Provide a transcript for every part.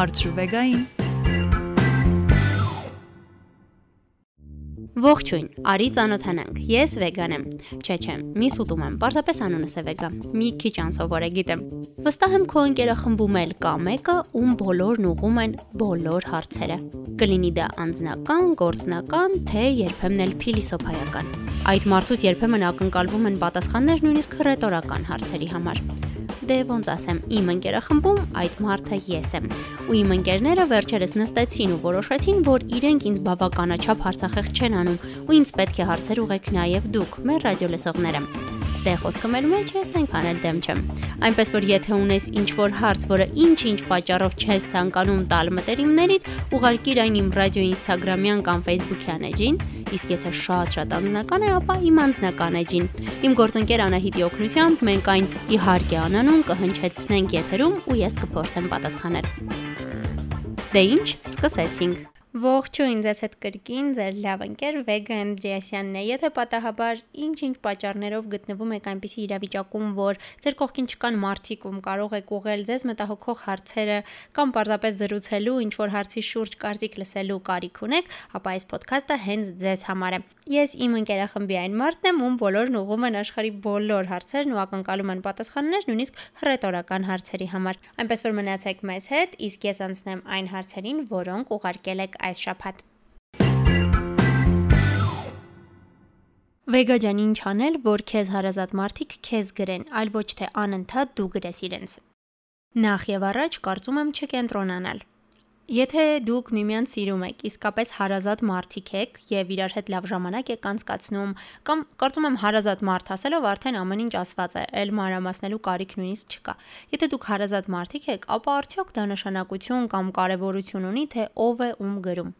Հարցրու վեգային։ Ողջույն, արի ծանոթանանք։ Ես վեգան եմ։ Չէ, չէ, մի սուտում եմ, պարզապես անունս է վեգա։ Մի քիչ անսովոր է գիտեմ։ Վստահ եմ քո ընկերախմբում էլ կա մեկը, ում բոլորն ուղում են բոլոր հարցերը։ Կլինի դա անձնական, գործնական, թե երբեմն էլ փիլիսոփայական։ Այդ մարդուց երբեմն ակնկալվում են պատասխաններ նույնիսկ ռետորական հարցերի համար դե ոնց ասեմ, իմ ընկերախմբում այդ մարդը ես եմ։ Ու իմ ընկերները վերջերս նստեցին ու որոշեցին, որ իրենք ինձ բավականաչափ հարցախեղ չեն անում, ու ինձ պետք է հարցեր ուղեք նաև դուք, մեր ռադիոլեսողները։ Դե խոսքը մեր մեջ ես այնքան էլ դեմ չեմ։ Այնպես որ եթե ունես ինչ-որ հարց, որը ինչ-ինչ պատճառով չես ցանկանում տալ մտերիմներիդ, ուղարկիր այն իմ ռադիոյի Instagram-յան կամ Facebook-յան էջին, իսկ եթե շատ-շատ անձնական է, ապա իմ անձնական էջին։ Իմ գործընկեր Անահիտի օգնությամբ մենք այն իհարկե անանուն կհնչեցնենք եթերում ու ես կփորձեմ պատասխանել։ Դե ինչ, սկսեցինք։ Ողջույն ձեզ հետ կրկին ձեր լավ ընկեր Վեգա Անդրեասյանն է։ Եթե պատահաբար ինչ-ինչ պատճառներով գտնվում եք այնպիսի իրավիճակում, որ ձեր կողքին չկան մարդիկ, ում կարող եք ուղղել ձեզ մտահոգող հարցերը կամ պարզապես զրուցելու, ինչ որ հարցի շուրջ կարծիք լսելու կարիք ունեք, ապա այս ոդքասթը հենց ձեզ համար է։ Ես իմ ընկերախմբի այն մարդն եմ, ում բոլորն ուղում են աշխարի բոլոր հարցերն ու ակնկալում են պատասխաններ նույնիսկ հռետորական հարցերի համար։ Այնպես որ մնացեք մեզ հետ, իսկ ես անցնեմ այն հարցերին, որոնք ուղարկել եք այս շաբաթ։ Վեգա ջան, ինչ անել, որ քեզ հարազատ մարդիկ քեզ գրեն, այլ ոչ թե անընդհատ դու գրես իրենց։ Նախ եւ առաջ կարծում եմ չկենտրոնանալ։ Եթե դուք միմյանց սիրում եք, իսկապես հարազատ մարդիկ եք եւ իրար հետ լավ ժամանակ եք անցկացնում, կամ կարծում եմ հարազատ մարդ ասելով արդեն ամեն ինչ ասված է, ել մանրամասնելու կարիք նույնիսկ չկա։ Եթե դուք հարազատ մարդիկ եք, ապա արդյոք դա նշանակություն կամ կարեւորություն ունի, թե ով է ում գրում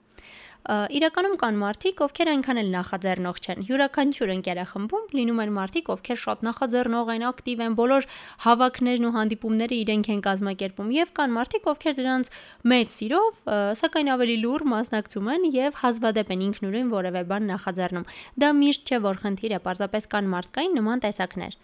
իրականում կան մարդիկ, ովքեր այնքան էլ նախաձեռնող չեն։ Յուրաքանչյուր ընկերախմբում լինում են մարդիկ, ովքեր շատ նախաձեռնող են, ակտիվ են, բոլոր հավաքներն ու հանդիպումները իրենք են կազմակերպում, եւ կան մարդիկ, ովքեր դրանց մեծ սիրով, սակայն ավելի լուր մասնակցում են եւ հազվադեպ են ինքնուրույն որևէ բան նախաձեռնում։ Դա միշտ չէ, որ խնդիր է, պարզապես կան մարդկային նման տեսակներ։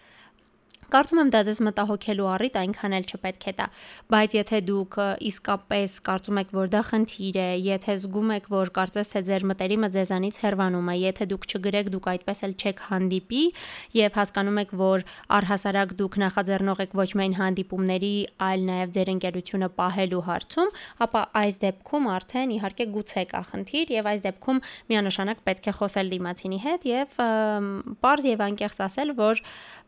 Կարծում եմ դա ձեզ մտահոգելու առիթ այնքան էլ չպետք է տա, բայց եթե դուք իսկապես կարծում եք, որ դա խնդիր է, եթե զգում եք, որ կարծես թե ձեր մտերիմը ձեզանից հեռանում է, եթե դուք չգրեք, դուք այդպես էլ չեք հանդիպի եւ հասկանում եք, որ առհասարակ դուք նախաձեռնող եք ոչ միայն հանդիպումների, այլ նաեւ ձեր ընկերությունը պահելու հարցում, ապա այս դեպքում արդեն իհարկե գուցե կա խնդիր եւ այս դեպքում միանշանակ պետք է խոսել դիմացինի հետ եւ པարզ եւ անկեղծ ասել, որ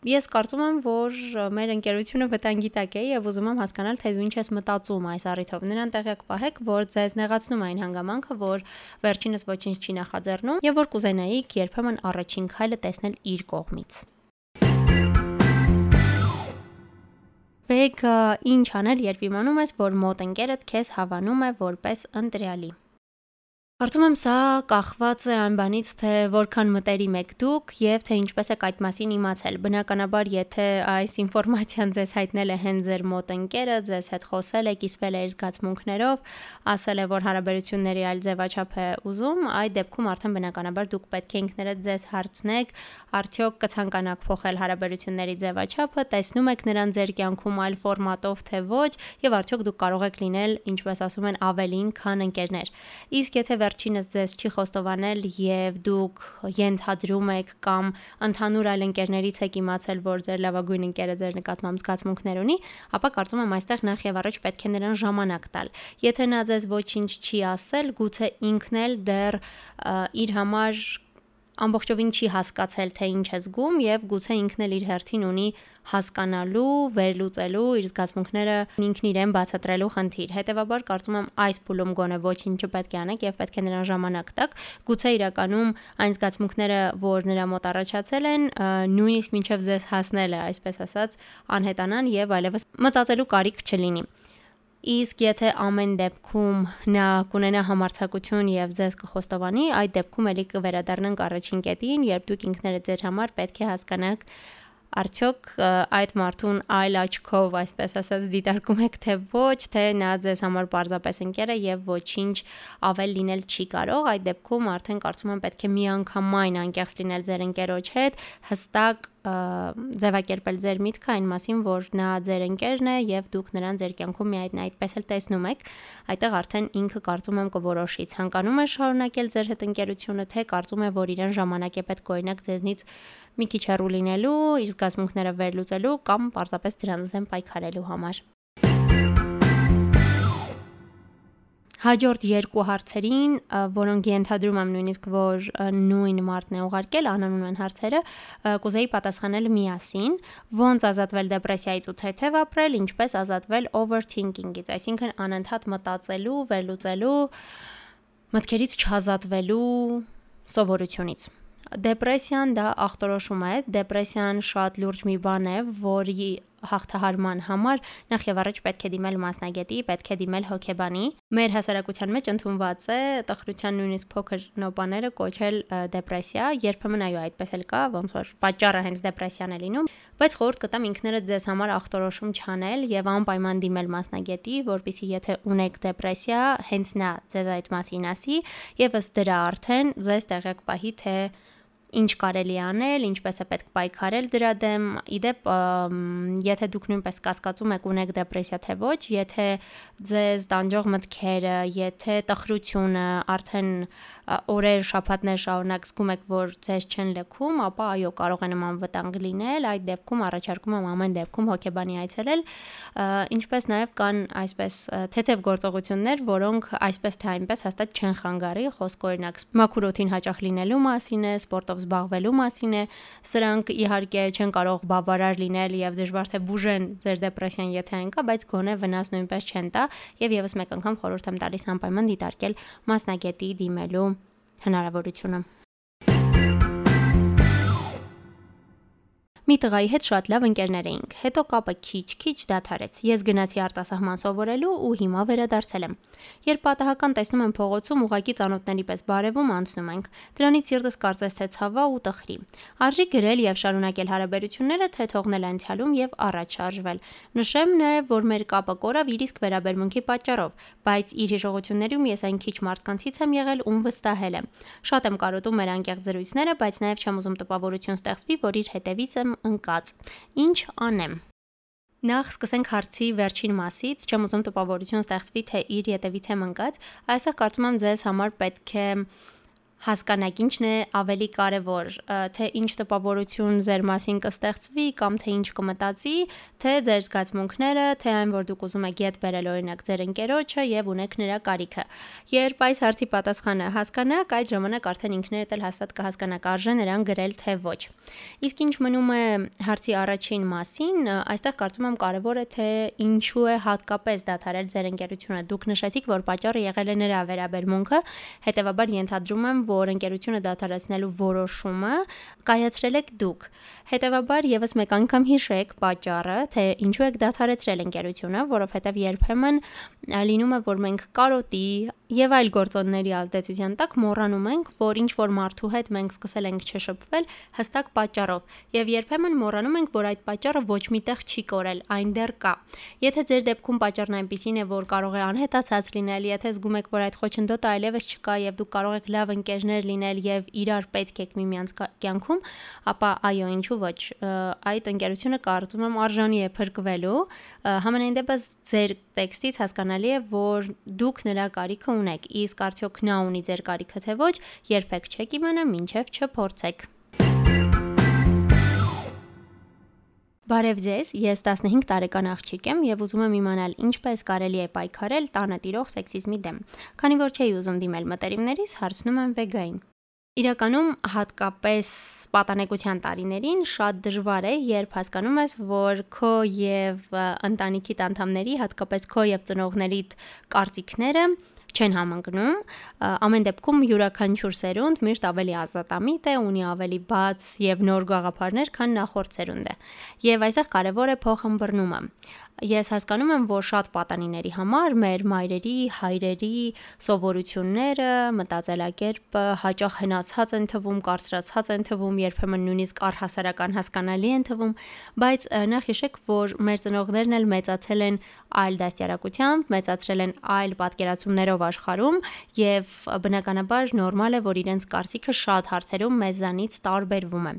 ես կարծում եմ, որ մեր ընկերությունը վտանգի տակ է եւ ուզում եմ հասկանալ, թե դու ինչ ես մտածում այս առիթով։ Նրան տեղյակ պահեք, որ ձեզ նեղացնում այն հանգամանքը, որ վերջինս ոչինչ չի նախաձեռնում եւ որ կուզենայիք երբեմն առաջին քայլը տեսնել իր կողմից։ Վեգ ինչ անել, երբ իմանում ես, որ մոտ ընկերդ քեզ հավանում է որպես ընտրյալի։ Կարծում եմ սա կախված է այն բանից, թե որքան մտերիմ եք դուք եւ թե ինչպես եք այդ մասին իմացել։ Բնականաբար, եթե այս ինֆորմացիան ձեզ հայտնել է հենց ձեր մոտ ընկերը, ձեզ հետ խոսել է, կիսվել է իր զգացմունքներով, ասել է, որ հարաբերությունների այլ ձևաչափ է ուզում, այդ դեպքում արդեն բնականաբար դուք պետք է ինքներդ ձեզ հարցնեք, արդյոք կցանկանաք փոխել հարաբերությունների ձևաչափը, տեսնում եք նրան ձեր կյանքում այլ ֆորմատով թե ոչ, եւ արդյոք դուք կարող եք լինել, ինչպես ասում են, ավելին, քան ընկերներ։ Իսկ եթե վերջինս ձեզ չի խոստովանել եւ դուք ենթադրում եք կամ ընդհանուր այլ ընկերներից եք իմացել, որ ձեր լավագույն ընկերը ձեր նկատմամբ զգացմունքներ ունի, ապա կարծում եմ այստեղ նախ եւ առաջ պետք է նրան ժամանակ տալ։ Եթե նա ձեզ ոչինչ չի ասել, գուցե ինքն էլ դեռ իր համար ամբողջովին չի հասկացել, թե ինչ է զգում եւ գուցե ինքն էլ իր հերթին ունի հասկանալու, վերլուծելու իր զգացմունքները ինքն իրեն բացատրելու խնդիր։ Հետևաբար կարծում եմ այս փուլում գոնե ոչինչ չպետք է անեք եւ պետք է նրան ժամանակ տաք։ Գուցե իրականում այն զգացմունքները, որ նրա մոտ առաջացել են, նույնիսկ մինչև ձեզ հասնելը, այսպես ասած, անհետանան եւ այլևս մտածելու կարիք չլինի։ Իսկ եթե ամեն դեպքում նա կունենա համարցակություն եւ ձեզ կխոստովանի, այդ դեպքում ելի կվերադառնանք առաջին կետին, երբ դուք ինքներդ ձեր համար պետք է հասկանաք արդյոք այդ մարդուն այլ աչքով, այսպես ասած, դիտարկում եք թե ոչ, թե նա ձեզ համար պարզապես ընկեր է եւ ոչինչ ավել լինել չի կարող, այդ դեպքում արդեն կարծում եմ պետք է միանգամայն անկեղծ լինել ձեր ընկերոջ հետ, հստակ ձևակերպել ձեր միտքը այն մասին, որ նա ձեր ընկերն է եւ դուք նրան ձեր կյանքում միայն այդպես էլ տեսնում եք, այդտեղ արդեն ինքը կարծում եմ կորոշի ցանկանում է շարունակել ձեր հետ ընկերությունը, թե կարծում է, որ իրեն ժամանակ է պետք օրինակ ձեզնից մի քիչ հեռու լինելու, իր զգացմունքները վերլուծելու կամ պարզապես դրանց դեմ պայքարելու համար։ Հաջորդ երկու հարցերին, որոնք ենթադրում եմ նույնիսկ որ նույն մարդն է ուղարկել, անանուն են հարցերը, կուզեի պատասխանել միասին։ Ոնց ազատվել դեպրեսիայից ու թեթև ապրել, ինչպես ազատվել overthinking-ից, այսինքն անընդհատ մտածելու, վերլուծելու, մտքերից չազատվելու սովորությունից։ Դեպրեսիան դա ախտորոշում է, դեպրեսիան շատ լուրջ մի բան է, որի հաղթահարման համար նախ եւ առաջ պետք է դիմել մասնագետի, պետք է դիմել հոգեբանի։ Մեր հասարակության մեջ ընդունված է տխրության նույնիսկ փոքր նոպաները կոչել դեպրեսիա, երբեմն այո, այդպես էլ կա, ոնց որ պատճառը հենց դեպրեսիան է լինում, բայց խորտ կտամ ինքներդ ձեզ համար ախտորոշում չանել եւ անպայման դիմել մասնագետի, որpիսի եթե ունեք դեպրեսիա, հենց նա ձեզ այդ մասին ասի եւ ըստ դրա արդեն ձեզ տեղյակ պահի թե ինչ կարելի անել, ինչպես է պետք պայքարել դրա դեմ։ Իդեպ, եթե դուք նույնպես կասկածում եք ունեք դեպրեսիա թե ոչ, եթե ձեզ տանջող մտքերը, եթե տխրությունը արդեն օրեր, շաբաթներ շարունակ զգում եք, որ ձեզ չեն լքում, ապա այո, կարող է նման վտանգ լինել։ Այդ դեպքում առաջարկում եմ ամեն դեպքում հոգեբանի այցելել, ինչպես նաև կան այսպես թեթև գործողություններ, որոնք այսպես թե այնպես հաստատ չեն խանգարի, խոսք օրինակ մաքուրոթին հաճախ լինելու մասին է, սպորտով գործով զբաղվելու մասին է։ Սրանք իհարկե չեն կարող բավարար լինել եւ դժվար թե բուժեն ձեր դեպրեսիան, եթե այն կա, բայց գոնե վնաս նույնպես չեն տա եւ եւս մեկ անգամ խորհուրդ եմ տալիս անպայման դիտարկել մասնագետի դիմելու հնարավորությունը։ Մի տղայի հետ շատ լավ ընկերներ էինք։ Հետո կապը քիչ-քիչ դադարեց։ Ես գնացի արտասահման սովորելու ու հիմա վերադարձել եմ։ Երբ պատահական տեսնում եմ փողոցում ուղակի ծանոթների պես բարևում անցնում ենք, դրանից սիրտս կարծես թե ցավա ու տխրի։ Արժի գրել եւ շարունակել հարաբերությունները, թե թողնել անցյալում եւ առաջ շարժվել։ Նշեմ նաեւ, որ մեր կապը կորավ իր իսկ վերաբերմունքի պատճառով, բայց իր հիշողություններում ես այն քիչ մարդկանցից եմ եղել, ում վստահել եմ։ Շատ եմ կարոտում մեր անկեղծ զրույցները, բայց նաեւ չեմ ուզում տպավորություն ստեղծվի, որ իր հետևից եմ ընկած։ Ինչ անեմ։ Նախ սկսենք հարցի վերջին մասից, չեմ ուզում տպավորություն ստեղծվի, թե իր յետևից եմ ընկած, այսօր կարծում եմ ձեզ համար պետք է հասկանաք ինչն է ավելի կարևոր, թե ինչ տպավորություն ձեր մասին կստեղծվի կամ թե ինչ կմտածի, թե ձեր զգացմունքները, թե այն, որ դուք ուզում եք յետ բերել օրինակ ձեր ընկերոջը եւ ունեք նրա կարիքը։ Երբ այս հարցի պատասխանը հասկանաք, այդ ժամանակ արդեն ինքներդ էլ հաստատ կհասկանաք արժե նրան գրել թե ոչ։ Իսկ ինչ մնում է հարցի առաջին մասին, այստեղ կարծում եմ կարևոր է թե ինչու է հատկապես դադարել ձեր ընկերությունը։ Դուք նշեցիք, որ պատճառը եղել է նրա վերաբերմունքը, հետեւաբար ենթադրում եմ, որ ընկերությունը դադարեցնելու որոշումը կայացրել եք դուք։ Հետևաբար եւս մեկ անգամ հիշեք պատճառը, թե ինչու եք դադարեցրել ընկերությունը, որովհետեւ երբեմն լինում է, որ մենք կարոտի եւ այլ գործոնների ազդեցության տակ մոռանում ենք, որ ինչ որ մարդու հետ մենք սկսել ենք չշփվել հստակ պատճառով եւ երբեմն մոռանում ենք, որ այդ պատճառը ոչ միտեղ չի կորել, այն դեռ կա։ Եթե ձեր դեպքում պատճառն այնպեսին է, որ կարող է անհետացած լինել, եթե զգում եք, որ այդ խոչընդոտը այլևս չկա եւ դուք կարող եք լավ ընկերներ լինել եւ իրար պետք եք միմյանց կյանքում, ապա այո, ինչու ոչ, այդ ընկերությունը կարծում եմ արժանի է փրկվելու։ Համենայն դեպս ձեր տեքստից հասկանալի է, որ դուք նրա կարիքը ունեք, իսկ արդյոք նա ունի ձեր կարիքը թե ոչ, երբեք չեք իմանա, մինչև չփորձեք։ Բարև ձեզ, ես 15 տարեկան աղջիկ եմ եւ ուզում եմ իմանալ ինչպես կարելի է պայքարել տանը տիրող սեքսիզմի դեմ։ Քանի որ չէի ուզում դիմել մտերիմներիս, հարցնում եմ վեգային։ Իրականում հատկապես պատանեկության տարիներին շատ դժվար է, երբ հասկանում ես, որ քո եւ ընտանիքի անդամների, հատկապես քո եւ ծնողներիդ կարծիքները չեն համընկնում։ Ամեն դեպքում յուրաքանչյուր սերունդ միշտ ավելի ազատամիտ է, ունի ավելի բաց եւ նոր գաղափարներ, քան նախորդ սերունդը։ Եվ այստեղ կարևոր է փոխհմբռնումը։ Ես հասկանում եմ, որ շատ պատանիների համար մեր մայրերի, հայրերի սովորությունները, մտածելակերպը հաճախ հնացած են թվում, կարծրացած են թվում, երբեմն նույնիսկ առհասարական հասկանալի են թվում, բայց նախ հիշեք, որ մեր ծնողներն էլ մեծացել են այլ դաստիարակությամբ, մեծացրել են այլ պատկերացումներով աշխարհում եւ բնականաբար նորմալ է, որ իրենց կարծիքը շատ հարցերում մեզանից տարբերվում է։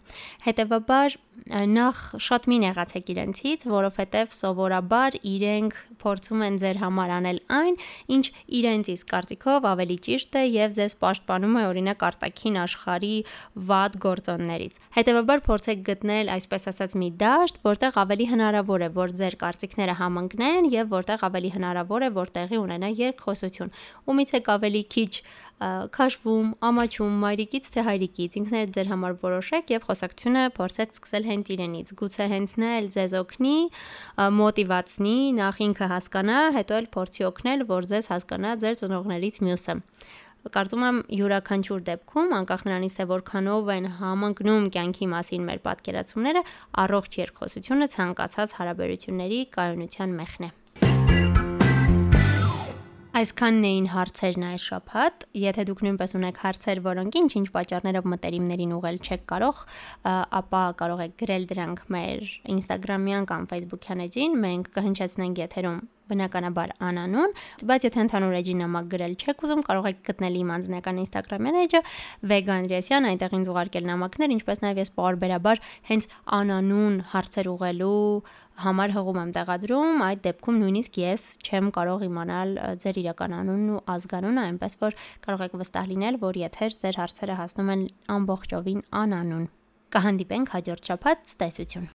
Հետևաբար նախ շատ մի նեղացեք իրենցից, որովհետև սովորաբար իրենք փորձում են ձեր համար անել այն, ինչ իրենց իսկ կարծիքով ավելի ճիշտ է եւ ձեզ պաշտպանում է օրինակ արտաքին աշխարհի վատ գործոններից։ Հետևաբար փորձեք գտնել, այսպես ասած, մի դաշտ, որտեղ ավելի հնարավոր է, որ ձեր կարծիքները համընկնեն եւ որտեղ ավելի հնարավոր է, որ տեղի ունենա երկխոսություն։ Ումից եք ավելի քիչ քաշվում, ամաչում մայրիկից թե հայրիկից, ինքներդ ձեր համար որոշեք եւ խոսակցությունը փորձեք սկսել հենց իրենից։ Գուցե հենց նա էլ ձեզ օգնի, մոտիվացնի, նախ ինքը հասկանա, հետո էլ փորձի օգնել, որ ձեզ հասկանա ձեր ծնողներից մյուսը կարծում եմ յուրաքանչյուր դեպքում անկախ նրանից թե որքանով են համընկնում կյանքի մասին մեր պատկերացումները առողջ երկխոսությունը ցանկացած հարաբերությունների կայունության մեխն է Այսքանն էին հարցերն այս շաբաթ։ Եթե դուք նույնպես ունեք հարցեր, որոնք ինչ-ինչ պատճառներով մտերիմներին ուղղել չեք կարող, ապա կարող եք գրել դրանք մեր Instagram-յան կամ Facebook-յան էջին, մենք կհնչեցնենք եթերում բնականաբար անանուն, բայց եթե ընդհանուր էջի նամակ գրել չեք ուզում, կարող եք գտնել իմ անձնական Instagram-յան էջը Vega Andreasyan, այնտեղ ինձ ուղարկել նամակներ, ինչպես նաև ես պարբերաբար հենց անանուն հարցեր ուղղելու համար հղում եմ տեղադրում, այդ դեպքում նույնիսկ ես չեմ կարող իմանալ ձեր իրական անունն ու ազգանունը, այնպես որ կարող եք վստահ լինել, որ եթե ձեր հարցերը հասնում են ամբողջովին անանուն։ Կհանդիպենք հաջորդ շաբաթ, ցտեսություն։